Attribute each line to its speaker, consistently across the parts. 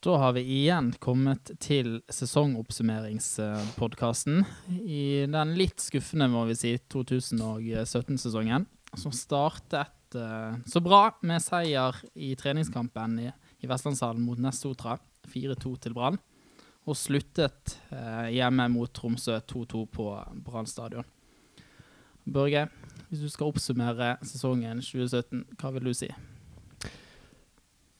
Speaker 1: Da har vi igjen kommet til sesongoppsummeringspodkasten i den litt skuffende, må vi si, 2017-sesongen. Som startet uh, så bra med seier i treningskampen i, i Vestlandshallen mot Nessotra. 4-2 til Brann. Og sluttet uh, hjemme mot Tromsø 2-2 på Brann stadion. Børge, hvis du skal oppsummere sesongen 2017, hva vil du si?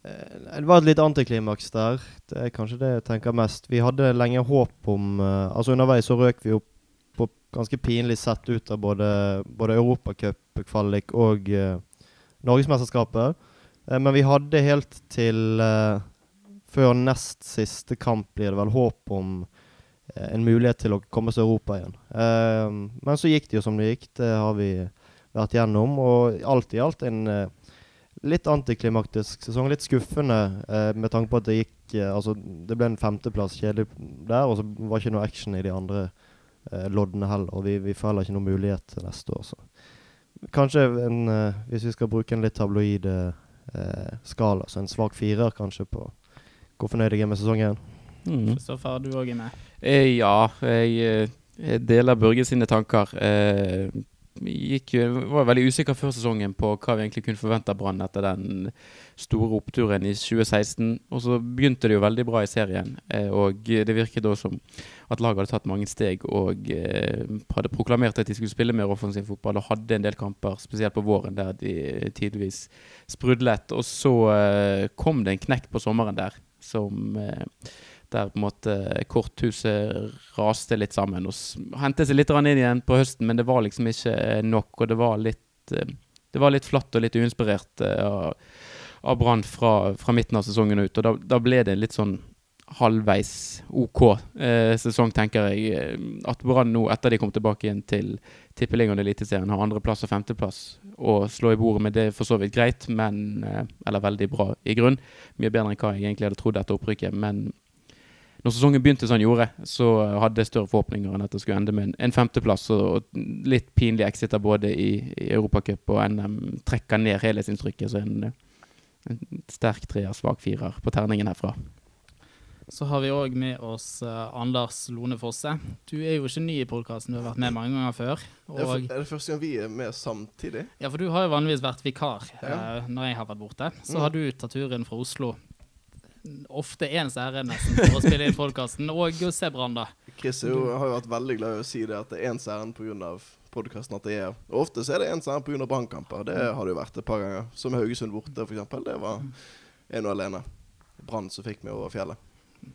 Speaker 2: Eh, det var et litt antiklimaks der. Det er kanskje det jeg tenker mest. Vi hadde lenge håp om uh, Altså Underveis så røk vi opp på ganske pinlig sett ut av både, både Europacup-kvalik og uh, Norgesmesterskapet. Uh, men vi hadde helt til uh, før nest siste kamp blir det vel håp om en mulighet til å komme til Europa igjen. men så gikk det jo som det gikk. Det har vi vært gjennom. Og alt i alt en litt antiklimaktisk sesong. Litt skuffende eh, med tanke på at det gikk eh, Altså, det ble en femteplass kjedelig der, og så var ikke noe action i de andre eh, loddene heller. Og vi, vi får heller ikke noen mulighet til neste år, så Kanskje en eh, Hvis vi skal bruke en litt tabloid eh, skala, så en svak firer kanskje på hvor fornøyd jeg er med sesongen.
Speaker 1: Mm. Kristoffer, du òg er med?
Speaker 3: Eh, ja, jeg, jeg, deler Børge sine tanker. Eh, gikk, var veldig usikker før sesongen på hva vi egentlig kunne forvente av Brann etter den store oppturen i 2016. Og så begynte det jo veldig bra i serien. Eh, og det virket da som at laget hadde tatt mange steg og eh, hadde proklamert at de skulle spille mer offensiv fotball og hadde en del kamper, spesielt på våren, der de tidvis sprudlet. Og så eh, kom det en knekk på sommeren der som der på en måte korthuset raste litt sammen. Og hentet seg litt inn igjen på høsten, men det var liksom ikke nok. Og det var litt, eh, det var litt flatt og litt uinspirert eh, av, Brann fra, fra, midten av sesongen ut. Og da, da, ble det litt sånn halvveis OK eh, sesong, tenker jeg. At Brann nå, etter de kom tilbake igjen til Tippeligaen og Eliteserien, har andreplass og femteplass å slå i bordet med, det for så vidt greit, men eh, Eller veldig bra i grunn. Mye bedre enn hva jeg egentlig hadde trodd etter opprykket. men når sesongen begynte som den gjorde, så hadde jeg større forhåpninger enn at det skulle ende med en, en femteplass. Og, litt pinlig exiter både i, i Europacup og NM trekker ned helhetsinntrykket. Så en, en sterk treer, svak firer på terningen herfra.
Speaker 1: Så har vi òg med oss uh, Anders Lone Fosse. Du er jo ikke ny i podkasten, du har vært med mange ganger før.
Speaker 4: er det første gang vi er med samtidig?
Speaker 1: Ja, for du har jo vanligvis vært vikar ja. når jeg har vært borte. Så mm. har du tatt turen fra Oslo ofte ens ære nesten for å spille inn podkasten, og å se Brann, da.
Speaker 4: Chris jo, har jo vært veldig glad i å si det at det er ens ærend pga. podkasten at det er. Og ofte så er det ens ærend pga. brannkamper. Det har det jo vært et par ganger. Som Haugesund borte, f.eks. Det var en og alene. Brann som fikk meg over fjellet.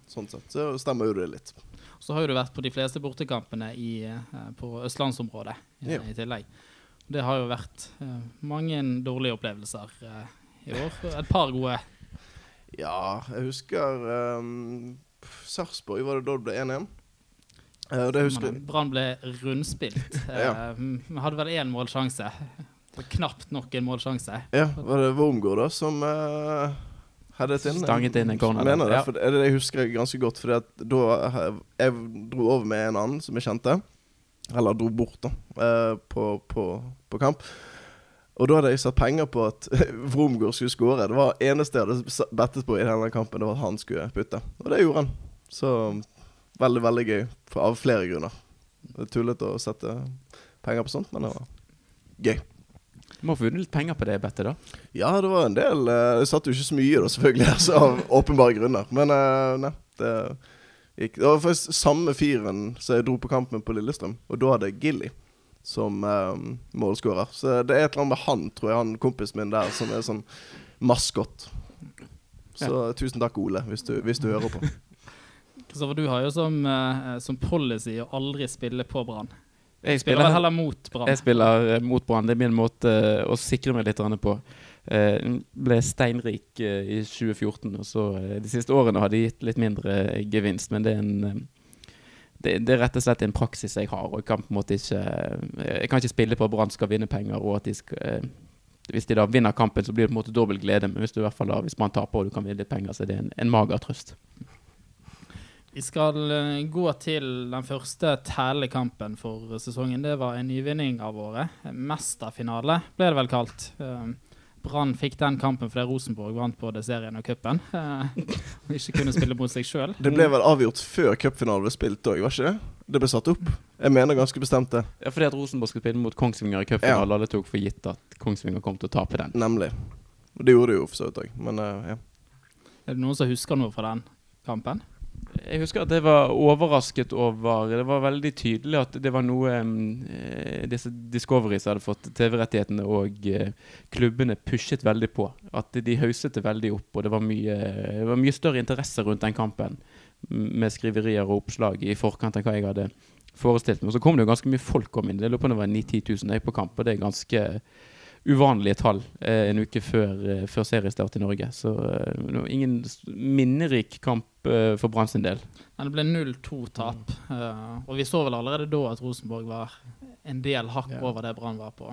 Speaker 4: Sånn sett. Så stemmer jo det litt.
Speaker 1: Så har jo du vært på de fleste bortekampene i, eh, på østlandsområdet i, ja. i tillegg. Det har jo vært uh, mange dårlige opplevelser i år. Et par gode.
Speaker 4: Ja, jeg husker um, Sarpsborg, var det da det ble 1-1? Uh,
Speaker 1: eh, Brann ble rundspilt. ja. uh, hadde vel én målsjanse. Knapt nok en målsjanse.
Speaker 4: Ja, var det Wormgård da som uh, hadde et inn?
Speaker 3: Stanget inn en corner.
Speaker 4: Mener det, ja. for det, det husker jeg ganske godt. For da jeg dro over med en annen som jeg kjente. Eller dro bort, da, på, på, på kamp. Og da hadde jeg satt penger på at Vromgård skulle skåre. Det var eneste jeg hadde bettet på i denne kampen, det var at han skulle putte. Og det gjorde han. Så veldig, veldig gøy. Av flere grunner. Det er tullete å sette penger på sånt, men det var gøy.
Speaker 3: Du må ha vunnet litt penger på det bettet, da?
Speaker 4: Ja, det var en del. Eh, jeg satt jo ikke så mye, da, selvfølgelig, altså, av åpenbare grunner. Men uh, nei, det gikk Det var faktisk samme fyren som jeg dro på kampen på Lillestrøm, og da hadde jeg Gilly som um, målskårer. Så det er et eller annet med han, tror jeg, han kompisen min der, som er sånn maskot. Så ja. tusen takk, Ole, hvis du, hvis du hører på.
Speaker 1: Kristoffer, du har jo som, uh, som policy å aldri spille på Brann. Jeg spiller, spiller heller mot Brann.
Speaker 3: Jeg spiller uh, mot Brann. Det er min måte uh, å sikre meg litt på. Uh, ble steinrik i 2014, og så de siste årene har det gitt litt mindre gevinst. Men det er en det, er rett og slett en praksis jeg har. og Jeg kan på en måte ikke Jeg kan ikke spille på at Brann skal vinne penger. og at de skal, eh, Hvis de da vinner kampen, så blir det på en måte dobbelt glede. Men hvis du i hvert fall da, hvis Brann taper og du kan vinne litt penger, så er det en, en mager trøst.
Speaker 1: Vi skal uh, gå til den første telekampen for sesongen. Det var en nyvinning av året. Mesterfinale ble det vel kalt. Brann fikk den kampen fordi Rosenborg vant både serien og cupen. Eh, og ikke kunne spille mot seg sjøl.
Speaker 4: Det ble vel avgjort før cupfinalen ble spilt òg, var ikke det? Det ble satt opp. Jeg mener ganske bestemt det.
Speaker 3: Ja, fordi at Rosenborg skulle spille mot Kongsvinger i cupfinalen. Alle tok for gitt at Kongsvinger kom til å tape den.
Speaker 4: Nemlig. Og det gjorde de jo for så vidt òg, men eh, ja.
Speaker 1: Er det noen som husker noe fra den kampen?
Speaker 3: Jeg husker at jeg var overrasket over Det var veldig tydelig at det var noe eh, disse Discoveries hadde fått TV-rettighetene, og eh, klubbene pushet veldig på. At de hauset det veldig opp, og det var, mye, det var mye større interesse rundt den kampen. Med skriverier og oppslag i forkant enn hva jeg hadde forestilt meg. Så kom det jo ganske mye folk om inn. Jeg lurer på om det var 9000-10 000 på kamp, og det er ganske uvanlige tall eh, en uke før, eh, før seriestart i Norge. Så eh, ingen minnerik kamp eh, for Brann sin del.
Speaker 1: Men det ble 0-2-tap. Uh, og vi så vel allerede da at Rosenborg var en del hakk
Speaker 2: Ja.
Speaker 1: over det Brann var på.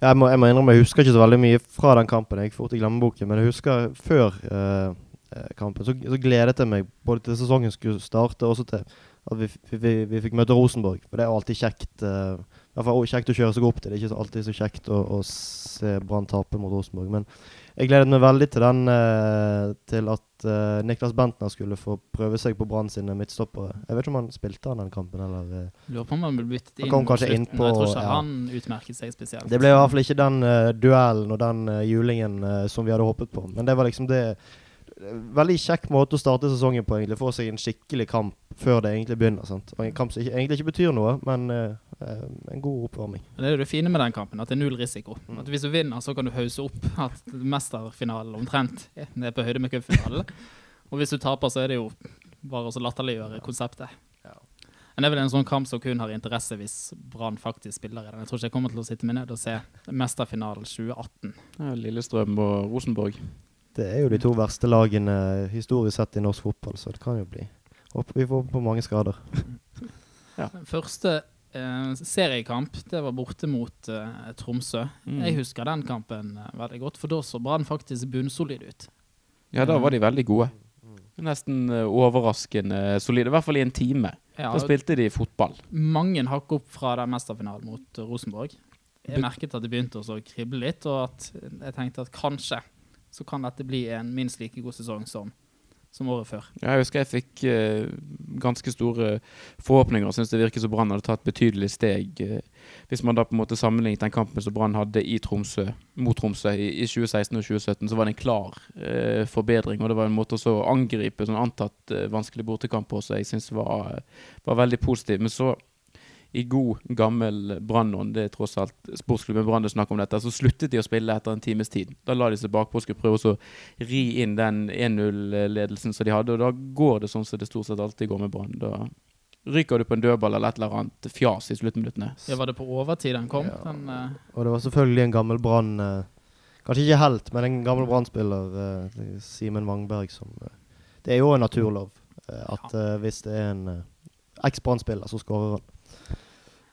Speaker 2: Jeg må, jeg må innrømme, jeg husker ikke så veldig mye fra den kampen. Jeg gikk fort i glemmeboken. Men jeg husker før eh, eh, kampen, så, så gledet jeg meg både til sesongen skulle starte, og også til at vi, vi, vi, vi fikk møte Rosenborg. For det er alltid kjekt. eh, i hvert kjekt å kjøre seg opp til. Det er ikke alltid så kjekt å, å se Brann tape mot Rosenborg. Men jeg gledet meg veldig til den eh, til at eh, Niklas Bentner skulle få prøve seg på Brann sine midtstoppere. Jeg vet ikke om han spilte han den kampen, eller eh,
Speaker 1: Lurer på om han ble byttet
Speaker 2: Han
Speaker 1: inn
Speaker 2: kom kanskje innpå,
Speaker 1: Jeg tror ikke
Speaker 2: ja.
Speaker 1: han utmerket seg spesielt.
Speaker 2: Det ble i hvert fall ikke den duellen og den julingen som vi hadde håpet på. Men det var liksom det Veldig kjekk måte å starte sesongen på, egentlig. Få seg en skikkelig kamp før det egentlig begynner. sant? Og En kamp som ikke, egentlig ikke betyr noe, men eh, en god oppvarming.
Speaker 1: Det er jo det fine med den kampen, at det er null risiko.
Speaker 2: Mm.
Speaker 1: At Hvis du vinner, så kan du hause opp at mesterfinalen omtrent er på høyde med cupfinalen. Og hvis du taper, så er det jo bare å latterliggjøre konseptet.
Speaker 2: Ja.
Speaker 1: Men det er vel en sånn kamp som kun har interesse hvis Brann faktisk spiller i den. Jeg tror ikke jeg kommer til å sitte meg ned og se mesterfinalen 2018.
Speaker 3: Ja, Lillestrøm og Rosenborg.
Speaker 2: Det er jo de to verste lagene historisk sett i norsk fotball, så det kan jo bli Håper vi får på mange skader.
Speaker 1: Den første eh, seriekamp, det var borte mot eh, Tromsø.
Speaker 3: Mm.
Speaker 1: Jeg husker den kampen eh, veldig godt, for da så Brann faktisk bunnsolid ut.
Speaker 3: Ja, da var de veldig gode. Nesten eh, overraskende solide. I hvert fall i en time.
Speaker 1: Ja,
Speaker 3: Da spilte de fotball.
Speaker 1: mange hakk opp fra den mesterfinalen mot eh, Rosenborg. Jeg merket at det begynte å krible litt, og at jeg tenkte at kanskje så kan dette bli en minst like god sesong som, som året før.
Speaker 3: Jeg husker jeg fikk eh, ganske store forhåpninger og syntes det virket som Brann hadde tatt betydelig steg. eh, hvis man da på en måte sammenlignet den kampen som Brann hadde i Tromsø, mot Tromsø i, i 2016 og 2017, så var det en klar eh, forbedring. Og det var en måte å angripe sånn antatt eh, vanskelig bortekamp på som jeg syns var, var veldig positiv. Men så i god, gammel Brann-ånd, det er tross alt sportsklubben Brann det snakker om dette, så sluttet de å spille etter en times tid. Da la de seg bakpå og skulle prøve å ri inn den 1-0-ledelsen som de hadde, og da går det sånn som det stort sett alltid går med Brann. Da ryker du på en dødball eller et eller annet fjas i sluttminuttene.
Speaker 1: Ja, var det på overtid den kom?
Speaker 2: Ja.
Speaker 1: Den, uh...
Speaker 2: Og det var selvfølgelig en gammel Brann uh, Kanskje ikke helt, men en gammel Brann-spiller, uh, Simen Wangberg, som Det er jo en naturlov at hvis det er en eks-Brann-spiller, så skårer han.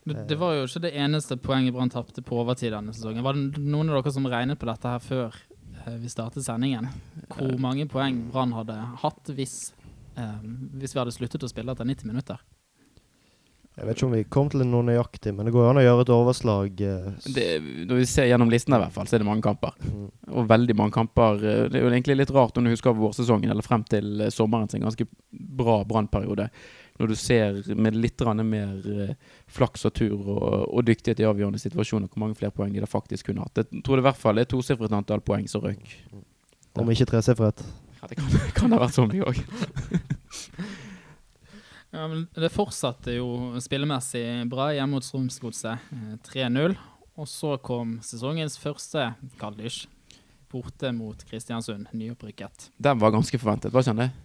Speaker 1: Det, det var jo ikke det eneste poenget Brann tapte på overtid denne sesongen. Var det noen av dere som regnet på dette her før eh, vi startet sendingen? Hvor mange poeng Brann hadde hatt hvis, eh, hvis vi hadde sluttet å spille etter 90 minutter?
Speaker 2: Jeg vet ikke om vi kom til noe nøyaktig, men det går an å gjøre et overslag. eh,
Speaker 3: Det, når vi ser gjennom listen, her, i hvert fall, så er det mange kamper.
Speaker 2: Mm.
Speaker 3: Og veldig mange kamper. eh, Det er jo egentlig litt rart om du husker vårsesongen, eller frem til eh, sommeren sin ganske bra brannperiode. Når du ser med litt mer eh, flaks og tur og, og dyktighet i avgjørende situasjoner, hvor mange flere poeng de da faktisk kunne hatt. Jeg tror det i hvert fall er tosifret antall poeng som røk.
Speaker 2: Om ikke tresifret.
Speaker 3: Ja, det kan, kan ha vært så mye òg.
Speaker 1: Ja, men det fortsatte jo spillemessig bra hjemme mot Strømsgodset. eh, 3-0. Og så kom sesongens første kalddysj. Borte mot Kristiansund, nyopprykket.
Speaker 3: Den var ganske forventet, var ikke den det?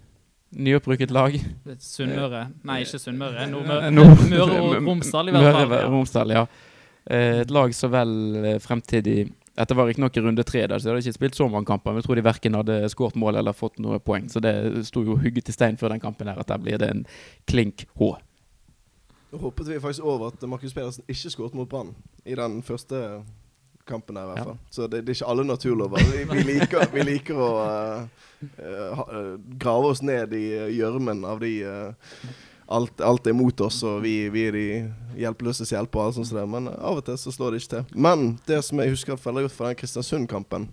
Speaker 3: Nyopprykket lag.
Speaker 1: Sunnmøre Nei, ikke Sunnmøre. Nordmøre Møre og Romsdal, i hvert fall.
Speaker 3: Møre og Romsdal, ja. Eh, Et lag så vel eh, fremtidig Dette var riktignok i runde tre, der, så de hadde ikke spilt så mange kamper. Men jeg tror de verken hadde skåret mål eller fått noe poeng. Så det sto jo hugget i stein før den kampen her at der blir det en klink H.
Speaker 4: Nå hoppet vi faktisk over at Markus Pedersen ikke skåret mot Brann i den første kampen her, i hvert
Speaker 3: Ja.
Speaker 4: fall. Så det, det er ikke alle naturlover. Vi, vi, liker, vi liker å uh, uh, grave oss ned i gjørmen av de uh, alt, alt er mot oss, og vi, vi er de hjelpeløses hjelp og sånn sånt. Der. Men av og til så slår det ikke til. Men det som jeg husker veldig godt fra den Kristiansund-kampen,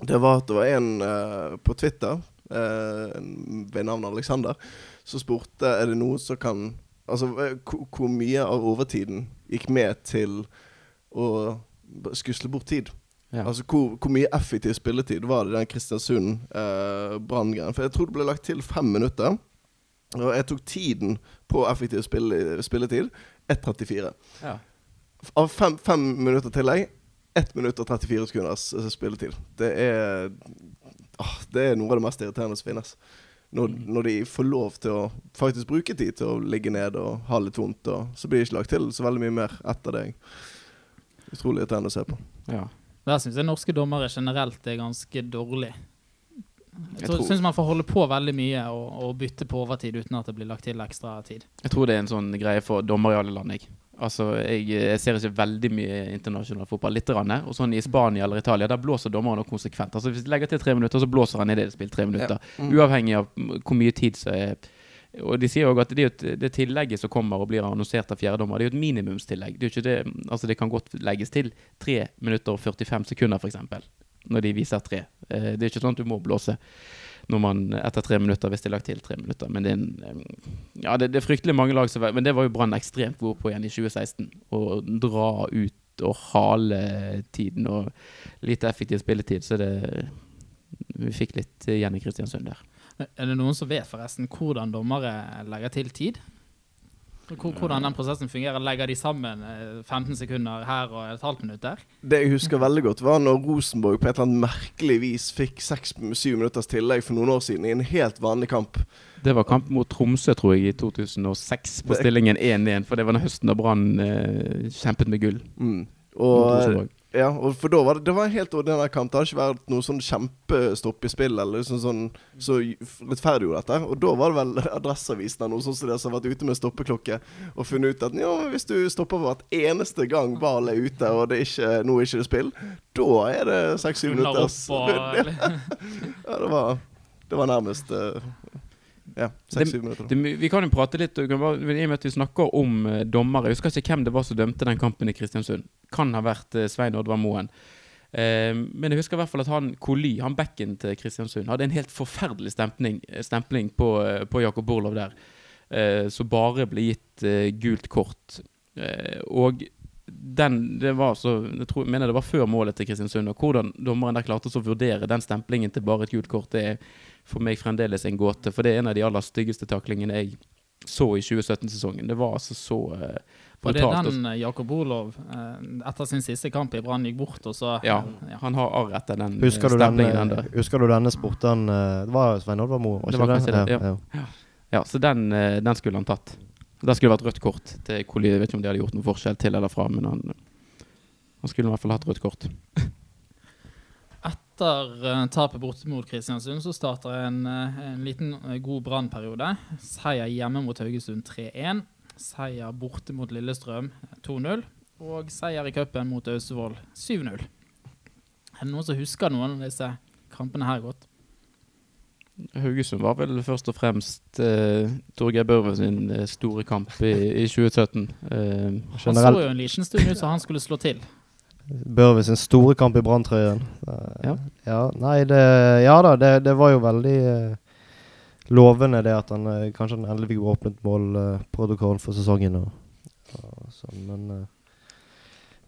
Speaker 4: Det var at det var en på Twitter ved navn Alexander som spurte er det noe som kan Altså hvor mye av overtiden gikk med til å skusle bort tid?
Speaker 3: Ja.
Speaker 4: Altså hvor, hvor mye effektiv spilletid var det i den Kristiansund-branngreien? For jeg tror det ble lagt til fem minutter. Og jeg tok tiden på effektiv spill, spilletid 1.34.
Speaker 3: ja.
Speaker 4: Av fem, fem minutter tillegg 1 minutt og 34 sekunders eh, spilletid. Det er åh, Det er noe av det mest irriterende som finnes. Når, når de får lov til å faktisk bruke tid til å ligge ned og ha litt vondt, og så blir det ikke lagt til så veldig mye mer etter det. Utrolig irriterende å se på.
Speaker 3: ja.
Speaker 1: Der syns jeg norske dommere generelt er ganske dårlig.
Speaker 3: Jeg
Speaker 1: Jeg syns man får holde på veldig mye og, og bytte på overtid uten at det blir lagt til ekstra tid.
Speaker 3: Jeg tror det er en sånn greie for dommere i alle land. Jeg. Altså, jeg, jeg ser ikke veldig mye internasjonal fotball. Litt. Rann, og sånn I Spania eller Italia der blåser dommeren konsekvent. Altså Hvis de legger til tre minutter, så blåser han i det er spilt tre minutter.
Speaker 4: Mm.
Speaker 3: Uavhengig av hvor mye tid som er Og de sier òg at det, er et- det tillegget som kommer og blir annonsert av fjerdedommer, det er jo et minimumstillegg. Det, det, altså det kan godt legges til 3 minutter og 45 sekunder, f.eks. Når de viser tre. Eh, Det er ikke sånn at du må blåse man etter tre minutter, hvis det er lagt til tre minutter. Men det er, en, eh, ja, det er fryktelig mange lag som Men det var jo Brann ekstremt gode på igjen i 2016. Å dra ut og hale tiden og lite effektiv spilletid. Så det Vi fikk litt igjen i Kristiansund der.
Speaker 1: Er det noen som vet forresten hvordan dommere legger til tid? Hvordan den prosessen fungerer? Legger de sammen eh, 15 sekunder her og et halvt minutt der?
Speaker 4: Det jeg husker veldig godt, var når Rosenborg på et eller annet merkelig vis fikk seks-syv minutters tillegg for noen år siden i en helt vanlig kamp.
Speaker 3: Det var kamp mot Tromsø, tror jeg, i 2006, på stillingen 1-1. For det var den høsten da Brann eh, kjempet med gull.
Speaker 4: Mm. Og. Ja, for da var det, det var en helt ordinær kamp. Det hadde ikke vært noe sånn kjempestopp i spill eller liksom sånn så rettferdiggjorde dette. Og da var det vel Adresseavisen eller noe sånt som det som har vært ute med stoppeklokke og funnet ut at ja, hvis du stopper hvert eneste gang ballen er ute og det er ikke, nå er ikke det spill, da er det seks-syv
Speaker 1: minutter.
Speaker 4: Ja, det var, det var nærmest eh, Ja, minutter.
Speaker 3: Det, vi kan jo prate litt, kan bare- I og med at vi snakker om uh, dommere Jeg husker ikke hvem det var som dømte den kampen i Kristiansund. Kan ha vært uh, Svein Oddvar Moen. Uh, men jeg husker i hvert fall at han Koli, han backen til Kristiansund, hadde en helt forferdelig stempling, stempling på, på Jakob Borlov der. Som bare ble gitt gult kort. Og den, det var så, jeg tror, mener det var før målet til Kristiansund. Og hvordan dommeren der klarte å vurdere den stemplingen til bare et gult kort, det er for meg fremdeles en gåte. For det er en av de aller styggeste taklingene jeg så i 2017-sesongen. Det var altså så uh,
Speaker 1: brutalt. Og det
Speaker 3: er
Speaker 1: den eh, Jakob Olov uh, etter sin siste kamp i Brann gikk bort, og så
Speaker 3: Ja,
Speaker 1: ja.
Speaker 3: han har arr etter den eh,
Speaker 2: Husker stemplingen. den,
Speaker 3: stemplingen
Speaker 2: husker du denne sporten eh, Det var Svein Oddvar Moe, var
Speaker 3: Det kanskje det,
Speaker 2: Ja,
Speaker 3: ja.
Speaker 2: ja.
Speaker 3: Ja, så den, eh, den skulle han tatt. Det skulle det vært rødt kort til Koli. Jeg vet ikke om de hadde gjort noen forskjell til eller fra, men han, han skulle i hvert fall hatt rødt kort.
Speaker 1: Etter uh, tapet borte mot Kristiansund så starter en, eh, en liten eh, god brannperiode. Seier hjemme mot Haugesund 3-1. Seier borte mot Lillestrøm 2-0. Og seier i cupen mot Ausevoll 7-0. Er det noen som husker noen av disse kampene her godt?
Speaker 3: Haugesund var vel først og fremst eh, Torgeir Børve sin eh, store kamp i, i 2017. Eh,
Speaker 1: Han så jo en liten stund ut som han skulle slå til.
Speaker 2: Børve sin store kamp i Branntrøyen. Eh,
Speaker 3: Ja.
Speaker 2: ja. Nei, det Ja da, det, det var jo veldig eh, lovende det at han eh, kanskje han endelig fikk åpnet målprotokollen for sesongen. Og, og sånn, men eh,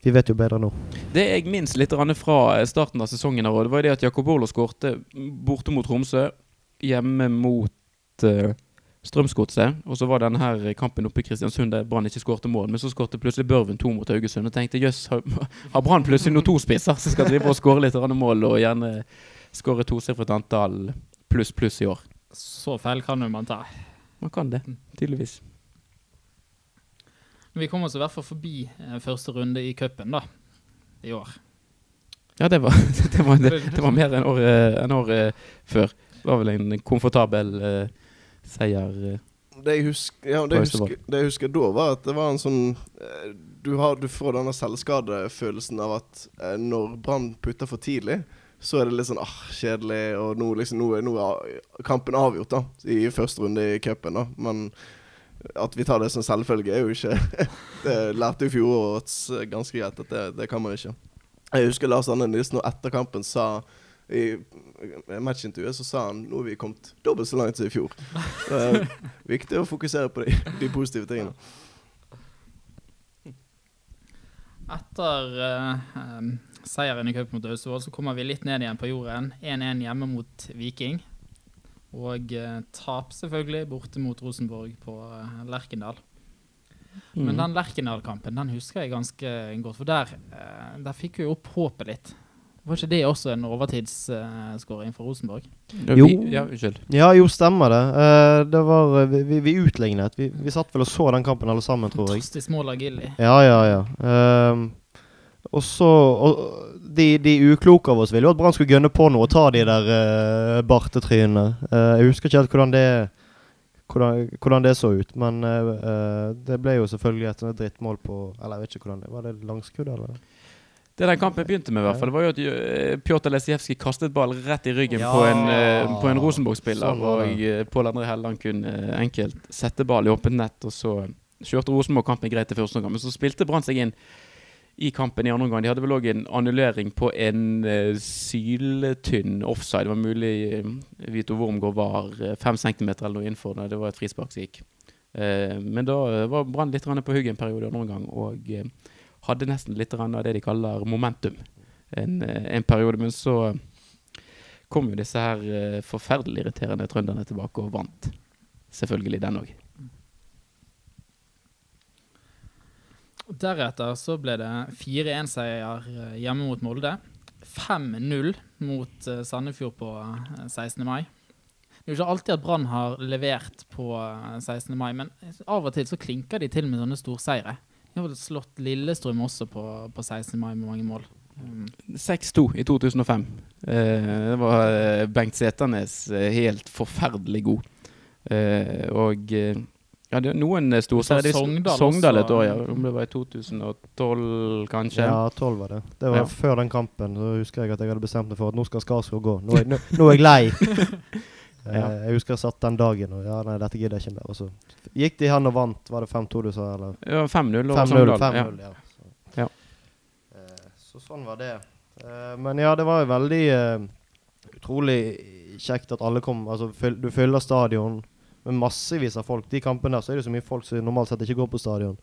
Speaker 2: vi vet jo bedre nå.
Speaker 3: Det jeg minst litt fra eh, starten av sesongen, her, det var det at Jakob Olo skårte borte mot Tromsø, hjemme mot uh, Strømsgodset. Og så var denne her kampen oppe i Kristiansund der Brann ikke skårte mål. Men så skårte plutselig Børven to mot Haugesund. Og tenkte jøss, har, har Brann plutselig noen to spisser som skal drive og skåre litt mål, og gjerne skåre tosifret antall pluss pluss i år?
Speaker 1: Så feil kan jo man ta.
Speaker 3: Man kan det, tydeligvis.
Speaker 1: Vi kom oss i hvert fall forbi eh, første runde i cupen, da. I år.
Speaker 3: Ja, det var, det var, det, det var mer enn året år, før. Var vel en komfortabel uh, seier. eh.
Speaker 4: Det jeg, husker, ja, det, jeg husker, det jeg husker da, var at det var en sånn eh, Du, har, du får denne selvskadefølelsen av at eh, når Brann putter for tidlig, så er det litt sånn ah, kjedelig, og nå, liksom, nå, nå er kampen avgjort, da, i første runde i cupen, da. Men at vi tar det som selvfølge, er jo ikke Det lærte jo fjorårets ganske greit at det, det kan man ikke. Jeg husker Lars Anne Nilsen og etter kampen sa I matchintervjuet så sa han nå har vi kommet dobbelt så langt som i fjor. Det er viktig å fokusere på de, de positive tingene.
Speaker 1: Etter uh, seieren i cupen mot Austevoll, så kommer vi litt ned igjen på jorden. 1-1 hjemme mot Viking. Og uh, tap selvfølgelig borte mot Rosenborg på uh, Lerkendal.
Speaker 3: Mm.
Speaker 1: Men den Lerkendal-kampen den husker jeg ganske godt, for der, der fikk vi opp håpet litt. Var ikke det også en overtidsskåring for Rosenborg?
Speaker 2: Jo.
Speaker 3: Ja.
Speaker 2: Ja, jo, stemmer det. Eh, det var, vi, vi, vi utlignet. Vi, vi satt vel og så den kampen alle sammen, tror jeg.
Speaker 1: Fantastisk mål av Gilly.
Speaker 2: Ja, ja, ja. Ehm, og så og, de, de ukloke av oss ville jo at Brann skulle gønne på noe og ta de der uh, bartetrynene. Uh, jeg husker ikke helt hvordan det hvordan, hvordan det så ut, men eh, eh, det ble jo selvfølgelig et drittmål på Eller jeg vet ikke hvordan det Var det langskudd, eller?
Speaker 3: Det den kampen begynte med, i hvert fall, var jo at eh, Pjotr Lesijevskij kastet ball rett i ryggen
Speaker 2: Ja.
Speaker 3: på en, eh, på en Rosenborg-spiller. Og eh, Pål André Helland kunne enkelt sette ball i åpent nett, og så kjørte Rosenborg kampen greit i første omgang. Men så spilte Brann seg inn i kampen i andre omgang. De hadde vel òg en annullering på en eh, syltynn offside. Det var mulig uh, Vito Wormgård var fem centimeter eller noe innenfor det. Det var et frispark som gikk. Men da var Brann litt på hugget en periode i andre omgang, og eh, hadde nesten litt av det de kaller momentum en, eh, en periode. Men så kom jo disse her eh, forferdelig irriterende trønderne tilbake og vant. Selvfølgelig den òg.
Speaker 1: Deretter så ble det 4-1-seier eh, hjemme mot Molde. 5-0 mot Sandefjord på eh, 16. mai. Det er jo ikke alltid at Brann har levert på eh, 16. mai, men av og til så klinker de til med sånne storseire. De har slått Lillestrøm også på, på 16. mai med mange mål. Mm.
Speaker 3: 6-2 i 2005. Eh, det var eh, Bengt Seternes eh, helt forferdelig god. Eh, og ja, det er noen storseiere.
Speaker 1: Sogndal
Speaker 3: Sogndal et år, ja. Om det var i 2012, kanskje.
Speaker 2: Ja, tolv var det. Det var
Speaker 3: Ja.
Speaker 2: før den kampen. Så husker jeg at jeg hadde bestemt meg for at nå skal Skarsgård gå. Nå er, nå, nå er jeg lei. Eh,
Speaker 3: Ja.
Speaker 2: Jeg husker jeg satt den dagen og ja, nei, dette gidder jeg ikke mer. Og så gikk de hen og vant. Var det 5-2 du sa, eller?
Speaker 3: Ja, 5-0 over Sogndal.
Speaker 2: 5-0, ja. Så.
Speaker 3: Ja.
Speaker 2: Eh, så sånn var det. Eh, men ja, det var jo veldig utrolig kjekt at alle kom. Altså, du fyller stadion med massevis av folk. De kampene der så er det så mye folk som normalt sett ikke går på stadion.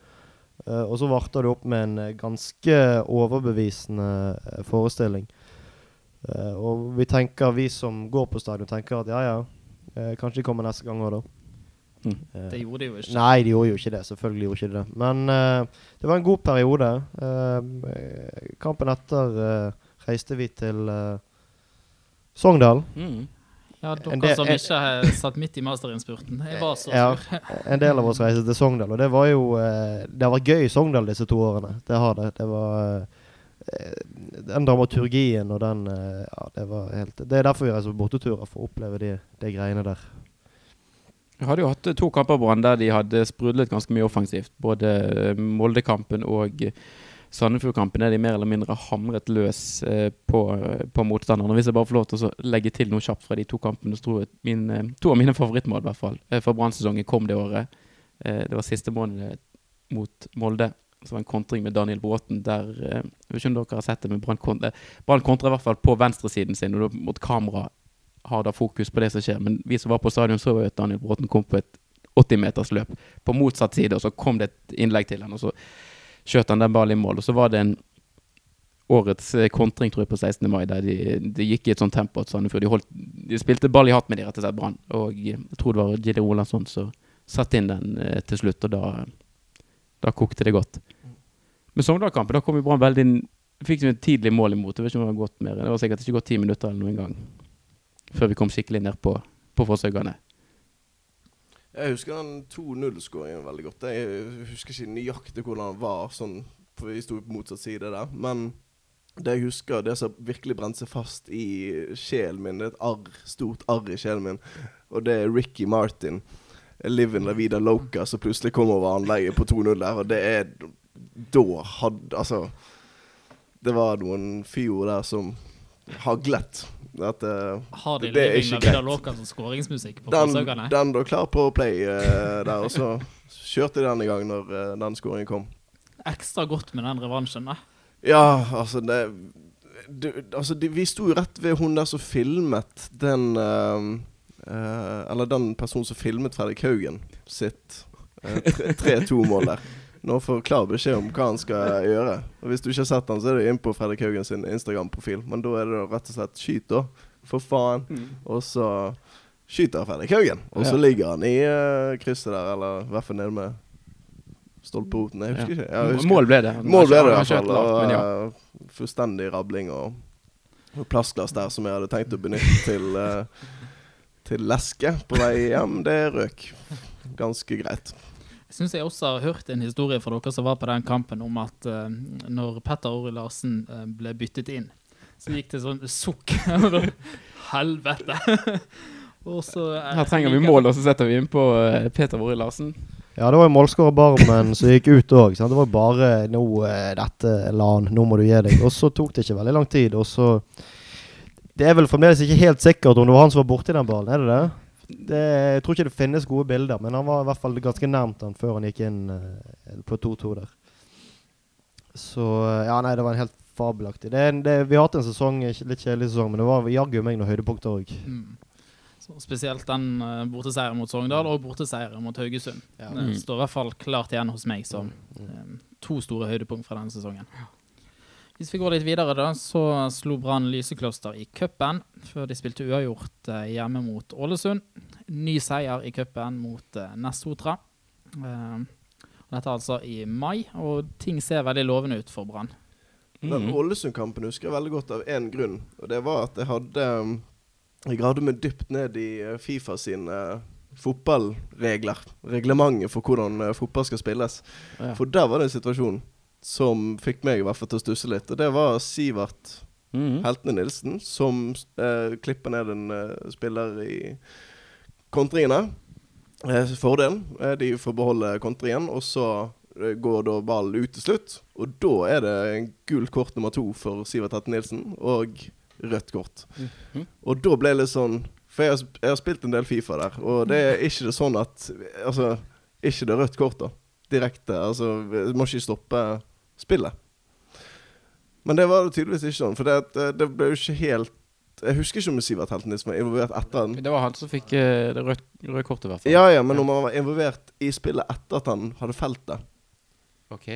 Speaker 2: Og så varter du opp med en ganske overbevisende forestilling. Eh, og vi tenker, vi som går på stadion, tenker at ja, ja, uh, kanskje de kommer neste gang òg, da.
Speaker 3: Mm.
Speaker 2: Uh,
Speaker 1: det gjorde de jo ikke.
Speaker 2: Nei, de gjorde jo ikke det. Selvfølgelig gjorde ikke det. Men eh, det var en god periode. Eh, kampen etter reiste vi til Sogndal.
Speaker 3: Mm.
Speaker 1: Ja, dere
Speaker 2: del-
Speaker 1: som ikke har satt midt i masterinnspurten. Jeg var så
Speaker 2: Ja.
Speaker 1: sur.
Speaker 2: En del av oss reiste til Sogndal, og det var jo Det har vært gøy i Sogndal disse to årene. Det har det. Det var Den dramaturgien og den eh, Ja, det var helt Det er derfor vi reiser på borteturer, for å oppleve de, de greiene der.
Speaker 3: Jeg hadde jo hatt eh, to kamper på Brann der de hadde sprudlet ganske mye offensivt. Både eh, Molde-kampen og eh, Sandefjord-kampen er de mer eller mindre hamret løs eh, på, på motstanderne. Hvis jeg bare får lov til å legge til noe kjapt fra de to kampene, så tror jeg min, eh, to av mine favorittmål i hvert fall eh, fra Brann-sesongen kom det året. Eh, det var siste måned mot Molde. Så var en kontring med Daniel Bråten der eh, Jeg vet ikke om dere har sett det, men Brann kontra, i hvert fall på venstresiden sin, og mot kamera har da fokus på det som skjer. Men vi som var på stadion, så jo at Daniel Bråten kom på et 80-meters løp på motsatt side, og så kom det et innlegg til han, og så skjøt han den ballen i mål. Og så var det en årets eh, kontring, tror jeg, på 16. mai, der de, de gikk i et sånt tempo at Sandefjord de, de spilte ball i hatt med de, rett og slett, Brann. Og jeg tror det var Gide Olansson som satte inn den eh, til slutt, og da, da kokte det godt. Men Sogndal-kampen, da kom jo Brann veldig Fikk vi et tidlig mål imot. Jeg vet ikke det var gått mer. Det var sikkert ikke gått ti minutter eller noen gang før vi kom skikkelig ned på, på forsøkene.
Speaker 4: Jeg husker den 2-0-skåringen veldig godt. Jeg husker ikke nøyaktig hvordan den var, sånn, for vi sto på motsatt side der. Men det jeg husker, det som virkelig brente seg fast i sjelen min, det er et arr, stort arr i sjelen min, og det er Ricky Martin. Livin La Vida Loca som plutselig kom over anlegget på 2-0 der, og det er Da hadde Altså Det var noen fyord der som haglet. At, uh,
Speaker 1: Har de
Speaker 4: Det er ikke greit.
Speaker 1: Loca som skåringsmusikk på
Speaker 4: den, den da klar på play uh, der, og så kjørte de den i gang når uh, den skåringen kom.
Speaker 1: Ekstra godt med den revansjen, da.
Speaker 4: Ja, altså det det altså, de, vi sto jo rett ved hun der som filmet den Eller den personen som filmet Fredrik Haugen sitt eh, 3-2-mål der. Nå får klar beskjed om hva han skal gjøre. Og Hvis du ikke har sett han, så er det inn på Fredrik Haugen sin Instagram-profil. Men da er det rett og slett skyt, da. For faen. Og så skyter Fredrik Haugen. Og så
Speaker 3: Ja.
Speaker 4: ligger han i uh, krysset der, eller i hvert fall nede med stolperoten. Jeg husker
Speaker 3: Ja.
Speaker 4: ikke. Jeg husker.
Speaker 3: Mål ble det.
Speaker 4: Mål ble det i hvert fall. Og
Speaker 3: uh,
Speaker 4: eh, fullstendig rabling og, og plastglass der som jeg hadde tenkt å benytte til, eh, til leske på vei hjem. Det røk ganske greit.
Speaker 1: Jeg syns jeg også har hørt en historie fra dere som var på den kampen, om at uh, når Petter Ori Larsen uh, ble byttet inn, så gikk det sånn sukk. Helvete! og så uh,
Speaker 3: Her trenger vi mål, og så setter vi inn på eh, Peter Ori Larsen.
Speaker 2: Ja, det var jo målskårer Barmen som gikk ut òg. Det var bare nå dette LAN, nå må du gi deg. Og så tok det ikke veldig lang tid, og så Det er vel fremdeles ikke helt sikkert om det var han som var borti den ballen, er det det? det? Jeg tror ikke det finnes gode bilder, men han var i hvert fall ganske nærmt han før han gikk inn eh, på 2-2 der. Så eh, Ja, nei, det var en helt fabelaktig. Det, det, vi har hatt en sesong, litt kjedelig sesong, men det var jaggu meg noen høydepunkter òg.
Speaker 1: Mm. Spesielt den uh, borteseieren mot Sogndal og borteseieren mot Haugesund.
Speaker 2: Ja.
Speaker 1: Det
Speaker 3: Mm.
Speaker 1: står i hvert fall klart igjen hos meg som eh, to store høydepunkt fra denne sesongen. Hvis vi går litt videre, da, så slo Brann Lysekloster i cupen før de spilte uavgjort eh, hjemme mot Ålesund. Ny seier i cupen mot uh, Nessotra. Eh, dette er altså i mai, og ting ser veldig lovende ut for Brann.
Speaker 4: Den
Speaker 3: Mm.
Speaker 4: Ålesund-kampen husker jeg veldig godt av én grunn. Og det var at jeg hadde Jeg gravde meg dypt ned i Fifa sine fotballregler. Reglementet for hvordan fotball skal spilles. For der var det en situasjon som fikk meg i hvert fall til å stusse litt. Og det var Sivert
Speaker 3: Mhm.
Speaker 4: Heltene Nilsen som uh, klipper ned en uh, spiller i kontringene. Eh, fordelen er de får beholde kontringen, og så eh, går da ballen ut til slutt. Og da er det gult kort nummer to for Sivert Helten Nilsen, og rødt kort.
Speaker 3: Mhm.
Speaker 4: Og da ble det litt sånn For jeg har, jeg har spilt en del Fifa der, og det er ikke det sånn at Altså, ikke det rødt kort, da. Direkte. Altså, må ikke stoppe spillet. Men det var det tydeligvis ikke sånn, for det, eh, det ble jo ikke helt Jeg husker ikke om Sivert Helten Nilsen var involvert etter den.
Speaker 3: Det var han som fikk eh, det røde, rød kortet, i hvert fall.
Speaker 4: Ja, ja, men om han var involvert i spillet etter at han hadde felt det.
Speaker 3: Ok.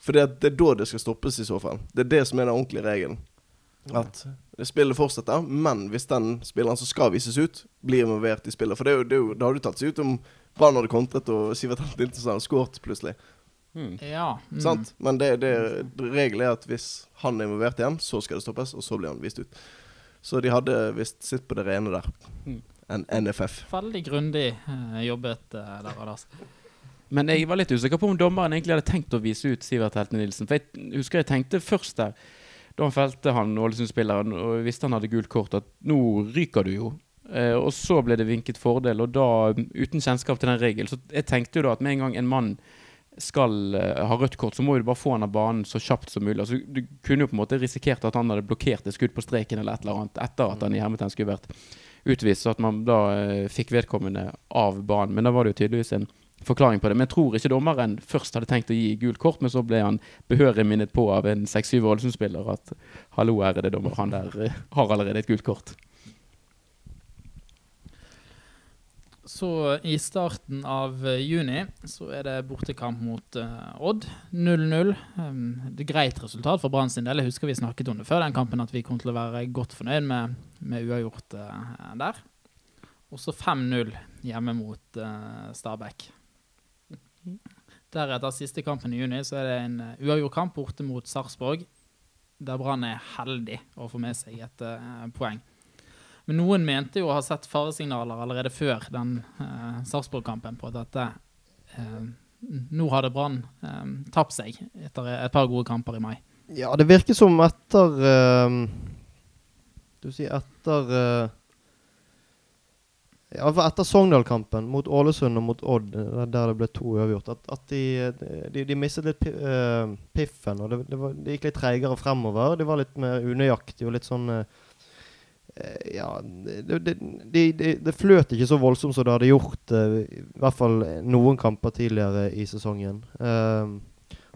Speaker 4: For det, er- det er da det skal stoppes, i så fall. Det er det som er den ordentlige regelen. At spillet fortsetter, men hvis den spilleren som skal vises ut, blir involvert i spillet For det, er jo, det, er jo, det hadde jo tatt seg ut om Brann hadde kontret og Sivert Helten Nilsen hadde skåret plutselig.
Speaker 3: Mm.
Speaker 1: Ja. mm.
Speaker 4: Sant? Men det, det, regelen er at hvis han er involvert igjen, så skal det stoppes, og så blir han vist ut. Så de hadde visst sitt på det rene der.
Speaker 3: Mm.
Speaker 4: En NFF.
Speaker 1: Veldig grundig eh, jobbet eh, der, Anders.
Speaker 3: Men jeg var litt usikker på om dommeren egentlig hadde tenkt å vise ut Sivert Helten Nilsen. For jeg husker jeg tenkte først der, da han felte han Ålesund-spilleren og visste han hadde gult kort, at nå ryker du jo. Eh, og så ble det vinket fordel, og da, uten kjennskap til den regelen, så jeg tenkte jo da at med en gang en mann skal uh, ha rødt kort, så må du bare få han av banen så kjapt som mulig. Altså, du kunne jo på en måte risikert at han hadde blokkert et skudd på streken eller et eller annet etter at han i hermetegn skulle vært utvist, så at man da uh, fikk vedkommende av banen. Men da var det jo tydeligvis en forklaring på det. Men jeg tror ikke dommeren først hadde tenkt å gi gult kort, men så ble han behørig minnet på av en 6-7 Ålesund-spiller at hallo, ærede dommer, han der uh, har allerede et gult kort.
Speaker 1: Så i starten av eh, juni så er det bortekamp mot uh, Odd. 0-0. Um, det er greit resultat for Brann sin del. Jeg husker vi snakket om det før den kampen, at vi kom til å være godt fornøyd med, med uavgjort uh, der. Og så 5-0 hjemme mot uh, Stabæk. Deretter, siste kampen i juni, så er det en uh, uavgjort kamp borte mot Sarpsborg. Der Brann er heldig å få med seg et poeng. Men noen mente jo å ha sett faresignaler allerede før den eh, Sarpsborg-kampen på at dette eh, Nå hadde Brann eh, tapt seg etter et par gode kamper i mai.
Speaker 2: Ja, det virker som etter eh, Du sier etter eh, Ja, etter Sogndal-kampen mot Ålesund og mot Odd, eh, der det ble to uavgjort, at, at de, de, de mistet litt eh, piffen. Og det, det, var, det gikk litt treigere fremover. De var litt mer unøyaktige og litt sånn eh, eh, Ja, det, det, de, de, det fløt ikke så voldsomt som det hadde gjort eh, i hvert fall noen kamper tidligere i sesongen. Ehm,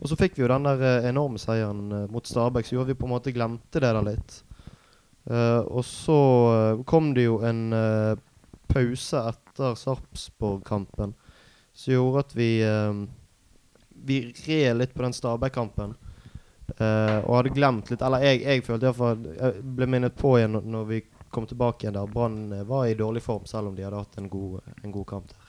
Speaker 2: Og så fikk vi jo den der eh, enorme seieren eh, mot Stabæk, så gjorde vi på en måte glemte det der litt. Eh, og så eh, kom det jo en eh, pause etter Sarpsborg-kampen som gjorde at vi eh, Vi red litt på den Stabæk-kampen. Eh, og hadde glemt litt Eller jeg, jeg følte iallfall Jeg ble minnet på igjen når, vi kom tilbake igjen der. Brann eh, var i dårlig form, selv om de hadde hatt en god, en god kamp der.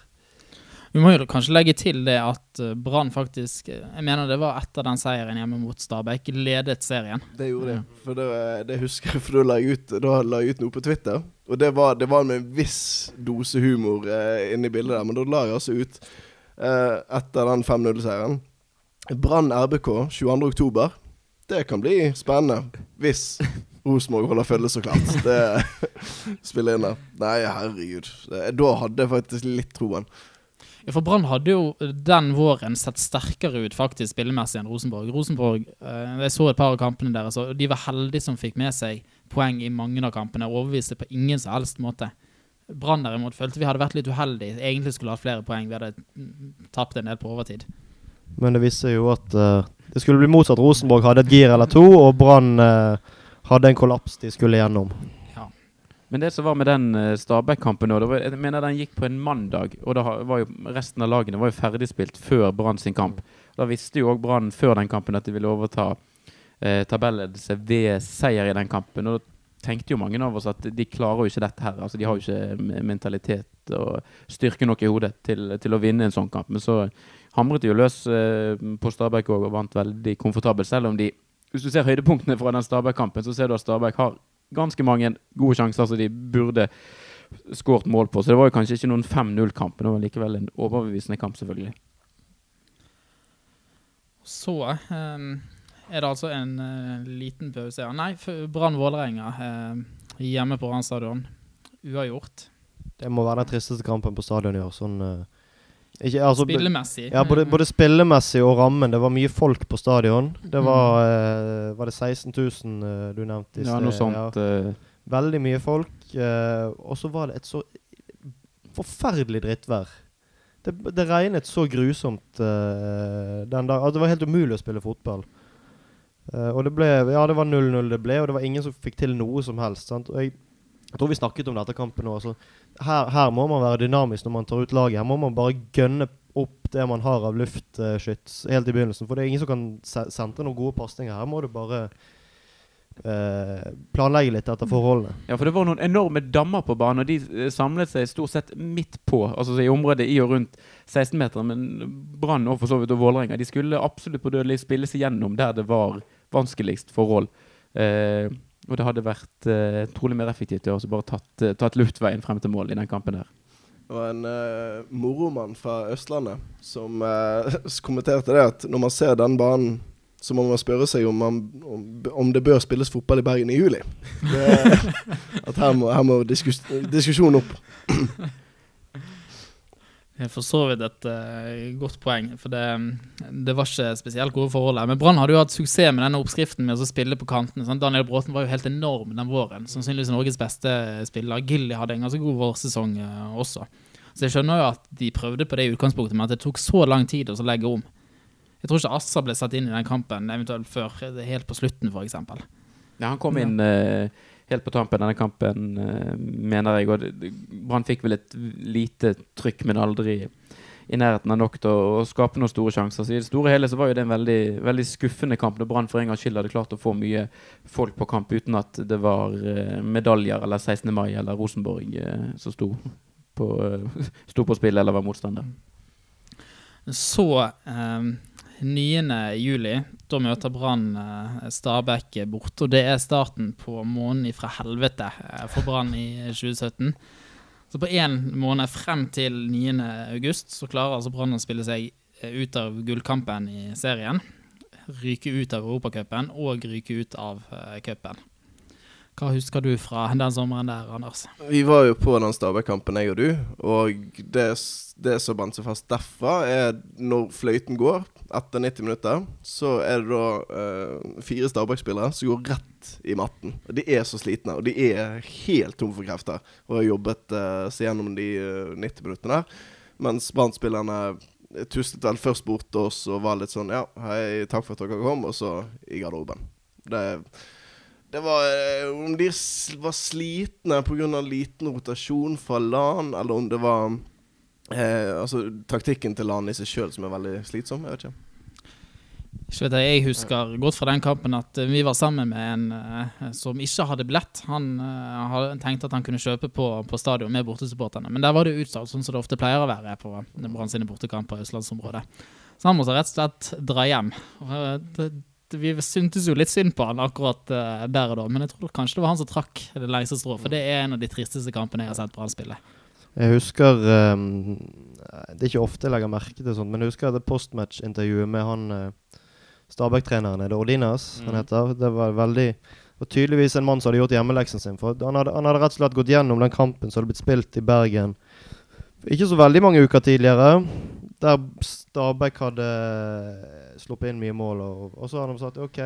Speaker 1: Vi må jo kanskje legge til det at eh, Brann faktisk Jeg mener det var etter den seieren hjemme mot Stabæk, ledet serien.
Speaker 4: Det gjorde de. For det, det husker jeg, for da la jeg ut, da la jeg ut noe på Twitter. Og det var, det var med en viss dose humor eh, inni bildet der, men da la jeg altså ut eh, etter den 5-0-seieren. Brann RBK 22.10. Det kan bli spennende. Hvis Rosenborg holder følge, så klart. Det spiller inn der. Nei, herregud. Da hadde jeg faktisk litt troen.
Speaker 1: Ja, For Brann hadde jo den våren sett sterkere ut faktisk spillemessig enn Rosenborg. Rosenborg, eh, Jeg så et par av kampene deres, og de var heldige som fikk med seg poeng i mange av kampene. Overbeviste på ingen som helst måte. Brann derimot følte vi hadde vært litt uheldige. Egentlig skulle hatt flere poeng. Vi hadde tapt en del på overtid.
Speaker 2: Men det viser jo at eh, det skulle bli motsatt. Rosenborg hadde et gir eller to, og Brann eh, hadde en kollaps de skulle gjennom.
Speaker 3: Men det som var med den uh, Stabæk-kampen jeg mener den gikk på en mandag, og da var jo resten av lagene var jo ferdigspilt før Brann sin kamp. Da visste jo òg Brann før den kampen at de ville overta uh, tabelledelse ved seier i den kampen. Og da tenkte jo mange av oss at de klarer jo ikke dette her. Altså De har jo ikke mentalitet og styrke nok i hodet til, til å vinne en sånn kamp. Men så hamret jo løs uh, på Stabæk òg og vant veldig komfortabelt, selv om de Hvis du ser høydepunktene fra den Stabæk-kampen, så ser du at Stabæk har ganske mange gode sjanser som de burde skåret mål på. Så det var jo kanskje ikke noen 5-0-kamp, men det var likevel en overbevisende kamp, selvfølgelig.
Speaker 1: Så um, er det altså en uh, liten pause. Nei, Brann Vålerenga eh, hjemme på Brann stadion. Uavgjort.
Speaker 2: Det må være den tristeste kampen på stadion i år. Sånn eh, ikke, altså,
Speaker 1: Spillemessig.
Speaker 2: Ja, både, både spillemessig og rammen. Det var mye folk på stadion. Det var eh, Var det 16 000 uh, du nevnte i
Speaker 3: Ja, noe sånt. Ja.
Speaker 2: Veldig mye folk. Uh, og så var det et så forferdelig drittvær. Det, det regnet så grusomt eh, den dagen. Altså, det var helt umulig å spille fotball. Eh, og det ble Ja, det var 0-0 det ble, og det var ingen som fikk til noe som helst. Sant? Og jeg, jeg tror vi snakket om dette kampen nå. Her, her må man være dynamisk når man tar ut laget. Her må man bare gønne opp det man har av luftskyts helt i begynnelsen. For det er ingen som kan se sentre noen gode pasninger. Her må du bare Uh, planlegge litt etter forholdene.
Speaker 3: Ja, for det var noen enorme dammer på banen, og de eh, samlet seg stort sett midt på, altså i området i og rundt 16-meteren. Men Brann og for så vidt og Vålerenga de skulle absolutt på dødelig spilles igjennom der det var vanskeligst forhold. Eh, og det hadde vært uh, trolig mer effektivt å bare tatt, uh, tatt luftveien frem til mål i den kampen der.
Speaker 4: Det var en uh, moromann fra Østlandet som eh, kommenterte det at når man ser den banen, så må man spørre seg om, man, om, om det bør spilles fotball i Bergen i juli. Det, at her må, her må diskus, diskusjonen opp.
Speaker 1: For så vidt et uh, godt poeng, for det, det var ikke spesielt gode forhold her. Men Brann hadde jo hatt suksess med denne oppskriften med å spille på kantene. Sant? Daniel Bråten var jo helt enorm den våren. Sannsynligvis Norges beste spiller. Gilly hadde en ganske god vårsesong uh, også. Så jeg skjønner jo at de prøvde på det i utgangspunktet, men at det tok så lang tid å legge om. Jeg tror ikke Assa ble satt inn i den kampen, eventuelt før, eh, helt på slutten f.eks.
Speaker 3: Ja, han kom inn eh, helt på tampen denne kampen, eh, mener jeg. Og Brann fikk vel et lite trykk, men aldri i nærheten av nok til å, skape noen store sjanser. Så i det store hele så var jo det en veldig, veldig skuffende kamp når Brann for en gangs skyld hadde klart å få mye folk på kamp uten at det var eh, medaljer eller 16. mai eller Rosenborg eh, som sto på, sto på spill eller var motstander.
Speaker 1: Så eh, 9. juli, da møter Brann eh, Stabæk borte. Og det er starten på måneden fra helvete eh, for Brann i 2017. Så på én måned frem til 9. august så klarer altså Brann å spille seg eh, ut av gullkampen i serien. Ryke ut av Europacupen og ryke ut av cupen. Hva husker du fra den sommeren der, Anders?
Speaker 4: Vi var jo på den Stabæk-kampen, jeg og du. Og det, det som bandt seg fast derfra, er når fløyten går, etter 90 minutter, så er det da eh, fire Stabæk-spillere som går rett i matten. Og De er så slitne, og de er helt tomme for krefter og har jobbet eh, seg gjennom de eh, 90 minuttene der. Mens Brann-spillerne tuslet vel først bort til oss og var litt sånn Ja, hei, takk for at dere kom, og så i garderoben. Det, det var eh, Om de var slitne pga. liten rotasjon fra LAN, eller om det var eh, Altså taktikken til LAN i seg sjøl som er veldig slitsom. Jeg vet ikke.
Speaker 1: Ikke vet jeg, jeg husker godt fra den kampen at eh, vi var sammen med en uh, som ikke hadde billett. Han uh, tenkte at han kunne kjøpe på, på stadion med bortesupporterne, men der var det utsolgt, sånn som det ofte pleier å være på Brann sine bortekamper i østlandsområdet. Så han måtte rett og slett dra hjem. Det, vi syntes jo litt synd på han akkurat eh, der og da, men jeg tror kanskje det var han som trakk det lengste strået, for det er en av de tristeste kampene jeg har sett Brann spille.
Speaker 2: Jeg husker um, Det er ikke ofte jeg legger merke til sånt, men jeg husker det postmatch-intervjuet med han uh, Stabæk-treneren, er det Ordinas han
Speaker 3: Mm.
Speaker 2: heter? Det var veldig og tydeligvis en mann som hadde gjort hjemmeleksen sin. For han hadde, han hadde rett og slett gått gjennom den kampen som hadde blitt spilt i Bergen ikke så veldig mange uker tidligere, der Stabæk hadde sluppet inn mye mål. Og, og så hadde de sagt OK,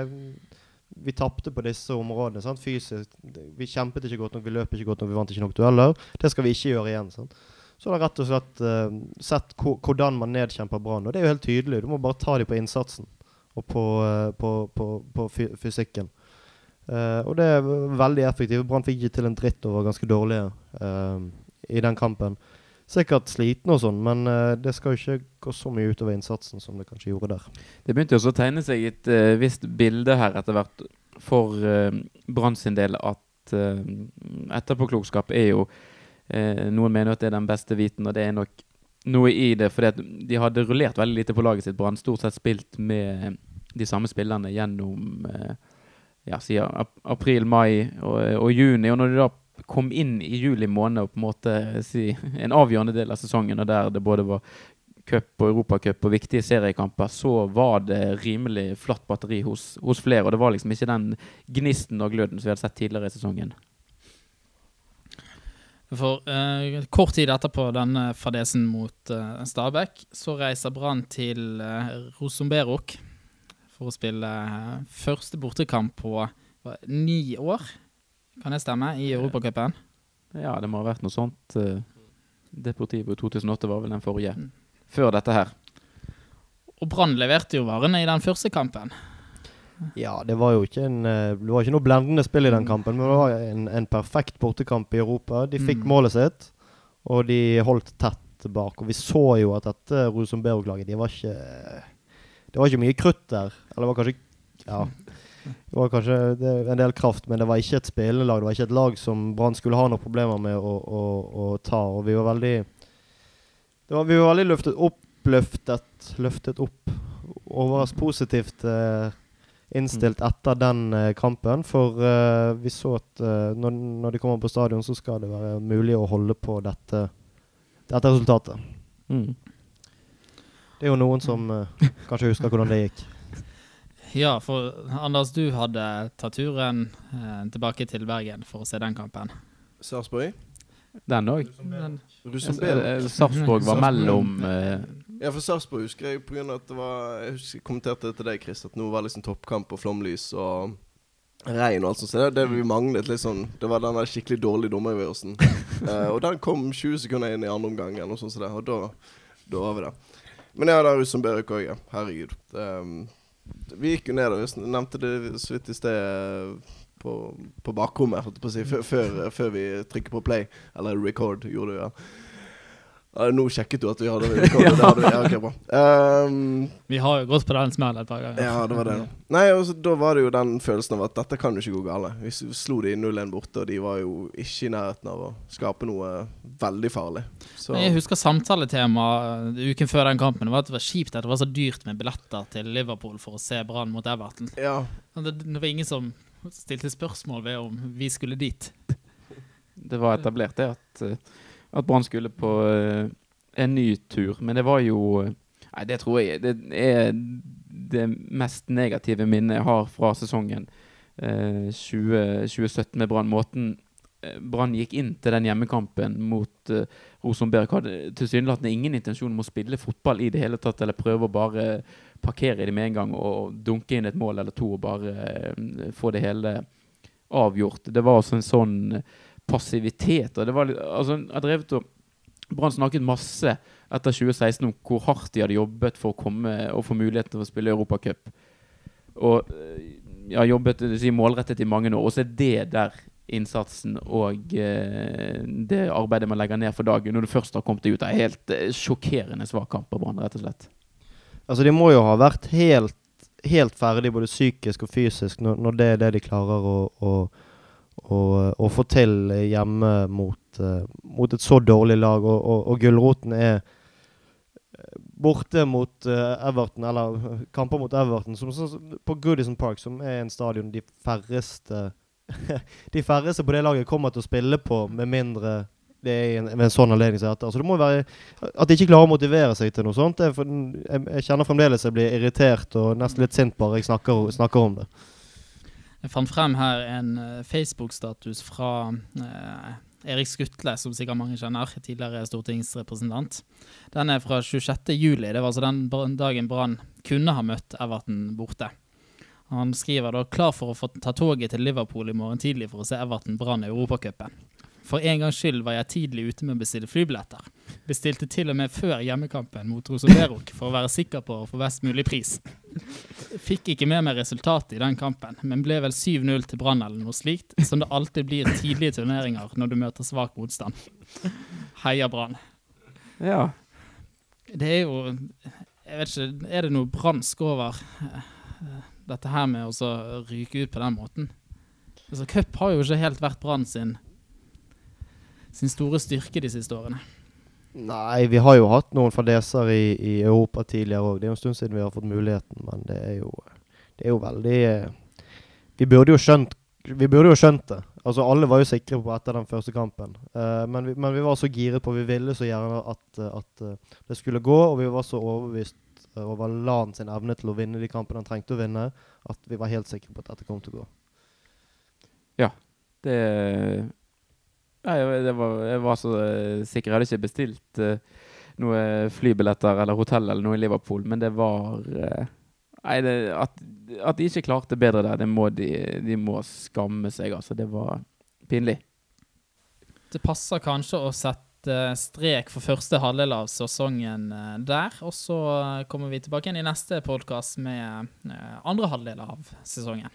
Speaker 2: vi tapte på disse områdene. Sant? Fysisk. Vi kjempet ikke godt nok, vi løp ikke godt nok, vi vant ikke nok dueller. Det skal vi ikke gjøre igjen. Sant? Så har de rett og slett uh, sett hvordan man nedkjemper Brann. Og det er jo helt tydelig. Du må bare ta dem på innsatsen og på, uh, på, på, på fysikken. Uh, og det er veldig effektivt. Brann fikk ikke til en dritt og var ganske dårlige eh, i den kampen. Sikkert sliten og sånn, men eh, det skal jo ikke gå så mye utover innsatsen som det kanskje gjorde der.
Speaker 3: Det begynte også å tegne seg et uh, visst bilde her etter hvert for uh, Brann sin del at uh, etterpåklokskap er jo uh, Noen mener at det er den beste viten, og det er nok noe i det. For de hadde rullert veldig lite på laget sitt. Brann stort sett spilt med de samme spillerne gjennom ja, april, mai og, og juni. Og når de da kom inn i juli måned og på en måte si, en avgjørende del av sesongen, og der det både var cup og europacup og viktige seriekamper, så var det rimelig flatt batteri hos, hos flere. Og det var liksom ikke den gnisten og gløden som vi hadde sett tidligere i sesongen.
Speaker 1: For eh, kort tid etterpå denne fadesen mot eh, Stabæk, så reiser Brann til eh, Rosenberok for å spille eh, første bortekamp på ni år, kan det stemme, i Europacupen?
Speaker 3: Ja, det må ha vært noe sånt. eh, Deportivo 2008 var vel den forrige.
Speaker 1: Mm.
Speaker 3: Før dette her.
Speaker 1: Og Brann leverte jo varene i den første kampen.
Speaker 2: Ja, det var jo ikke en eh, Det var ikke noe blendende spill i den kampen, men det var en, en perfekt bortekamp i Europa. De fikk
Speaker 1: Mm.
Speaker 2: målet sitt, og de holdt tett bak. Og vi så jo at dette Rosenberg-laget, de var ikke Det var ikke mye krutt der. Eller det var kanskje Ja. Det var kanskje det, en del kraft, men det var ikke et spillende lag. Det var ikke et lag som Brann skulle ha noen problemer med å, å, å ta. Og vi var veldig det var, Vi var veldig løftet opp, løftet, løftet opp. Overraskende positivt eh, innstilt etter den eh, kampen. For eh, vi så at eh, når, når de kommer på stadion, så skal det være mulig å holde på dette, dette resultatet.
Speaker 3: Mm.
Speaker 2: Det er jo noen som eh, kanskje husker hvordan det gikk.
Speaker 1: Ja, for Anders, du hadde tatt turen eh, tilbake til Bergen for å se den kampen.
Speaker 4: Sarpsborg?
Speaker 3: Den òg.
Speaker 1: Men-
Speaker 3: Sarpsborg var mellom eh,
Speaker 4: Ja, for Sarpsborg husker jeg på grunn av at det var Jeg husker jeg kommenterte det til deg, Chris, at nå var liksom toppkamp og flomlys og regn og alt sånt. Så det, det vi manglet litt sånn Det var den der skikkelig dårlige dommeravgjørelsen. Eh, og den kom 20 sekunder inn i andre omgang, eller noe sånt så det. Og da, da var vi der. Men ja, det er Rosenberg òg, ja. Herregud. Det, um, vi gikk jo ned og nevnte det så vidt i sted på, på bakrommet, holdt jeg på å si, før, vi trykker på play. Eller record, gjorde du, ja. Ja. Nå sjekket du at vi hadde record. det hadde vi, ja, okay, bra. Um,
Speaker 1: Vi har jo gått på den smellen et par ganger.
Speaker 4: ja, det var det. Nei, og så Da var det jo den følelsen av at dette kan jo ikke gå galt. Vi slo de 0-1 borte, og de var jo ikke i nærheten av å skape noe veldig farlig. Så
Speaker 1: Men Jeg husker samtaletema eh, uken før den kampen. Det var at det var kjipt at det var så dyrt med billetter til Liverpool for å se Brann mot Everton.
Speaker 4: ja.
Speaker 1: Det, det var ingen som stilte spørsmål ved om vi skulle dit.
Speaker 3: Det var etablert det at, eh, at Brann skulle på eh, en ny tur. Men det var jo eh, Nei, det tror jeg det er det mest negative minnet jeg har fra sesongen eh, 20, 2017 med Brann. Måten eh, Brann gikk inn til den hjemmekampen mot uh, Rosenberg hadde tilsynelatende ingen intensjon om å spille fotball i det hele tatt, eller prøve å bare parkere det med en gang og dunke inn et mål eller to og bare uh, få det hele avgjort. Det var altså en sånn passivitet. Og det var litt, altså, jeg drevet og Brann snakket masse etter 2016 om hvor hardt de hadde jobbet for å komme og få muligheten til å spille Europacup. Og eh, ja, jobbet si, målrettet i mange år. Og så er det der innsatsen og eh, det arbeidet man legger ned for dagen når du først har kommet deg ut. av helt eh, sjokkerende svak kamp på Brann, rett og slett.
Speaker 2: Altså, de må jo ha vært helt, helt ferdig både psykisk og fysisk når, når det er det de klarer å, å, å, å få til hjemme mot, eh, mot et så dårlig lag. Og, og, og gulroten er eh, borte mot eh, Everton, eller kamper mot Everton, som, som, på Goodison Park, som er en stadion de færreste De færreste på det laget kommer til å spille på, med mindre det er en, en sånn anledning som dette. Altså, det må være At de ikke klarer å motivere seg til noe sånt. Er jeg, jeg kjenner fremdeles jeg blir irritert og nesten litt sint bare jeg snakker, snakker om det.
Speaker 1: Jeg fant frem her en eh, Facebook-status fra eh, Erik Skutle, som sikkert mange kjenner, tidligere stortingsrepresentant. Den er fra 26. juli. Det var altså den dagen Brann kunne ha møtt Everton borte. Han skriver da 'klar for å få ta toget til Liverpool i morgen tidlig for å se Everton Brann i Europacupen'. For en gangs skyld var jeg tidlig ute med å bestille flybilletter. Bestilte til og med før hjemmekampen mot Rosenberg for å være sikker på å få best mulig pris. Fikk ikke med meg resultatet i den kampen, men ble vel 7-0 til Brann eller noe slikt, som det alltid blir tidlige turneringer når du møter svak motstand. Heia Brann.
Speaker 3: Ja.
Speaker 1: Det er jo Jeg vet ikke, er det noe bransk over eh, dette her med å ryke ut på den måten? Altså, Cup har jo ikke helt vært Brann sin, sin store styrke de siste årene.
Speaker 2: Nei, vi har jo hatt noen fadeser i, i Europa tidligere òg. Det er jo en stund siden vi har fått muligheten, men det er jo, det er jo veldig eh, Vi burde jo skjønt vi burde jo skjønt det. Altså Alle var jo sikre på etter den første kampen. Eh, men, vi, men vi var så giret på Vi ville så gjerne at, eh, at det skulle gå, og vi var så overbevist over Lan sin evne til å vinne de kampene han trengte å vinne, at vi var helt sikre på at dette kom til å gå.
Speaker 3: Ja, Det Nei, jeg- var, jeg var så eh, sikker. Jeg hadde ikke bestilt uh, noe flybilletter eller hotell eller noe i Liverpool, men det var uh, Nei, det, at, at de ikke klarte bedre der, det må de, de må skamme seg, altså. Det var pinlig.
Speaker 1: Det passer kanskje å sette strek for første halvdel av sesongen eh, der. Og så kommer vi tilbake igjen i neste podkast med eh, andre halvdel av sesongen.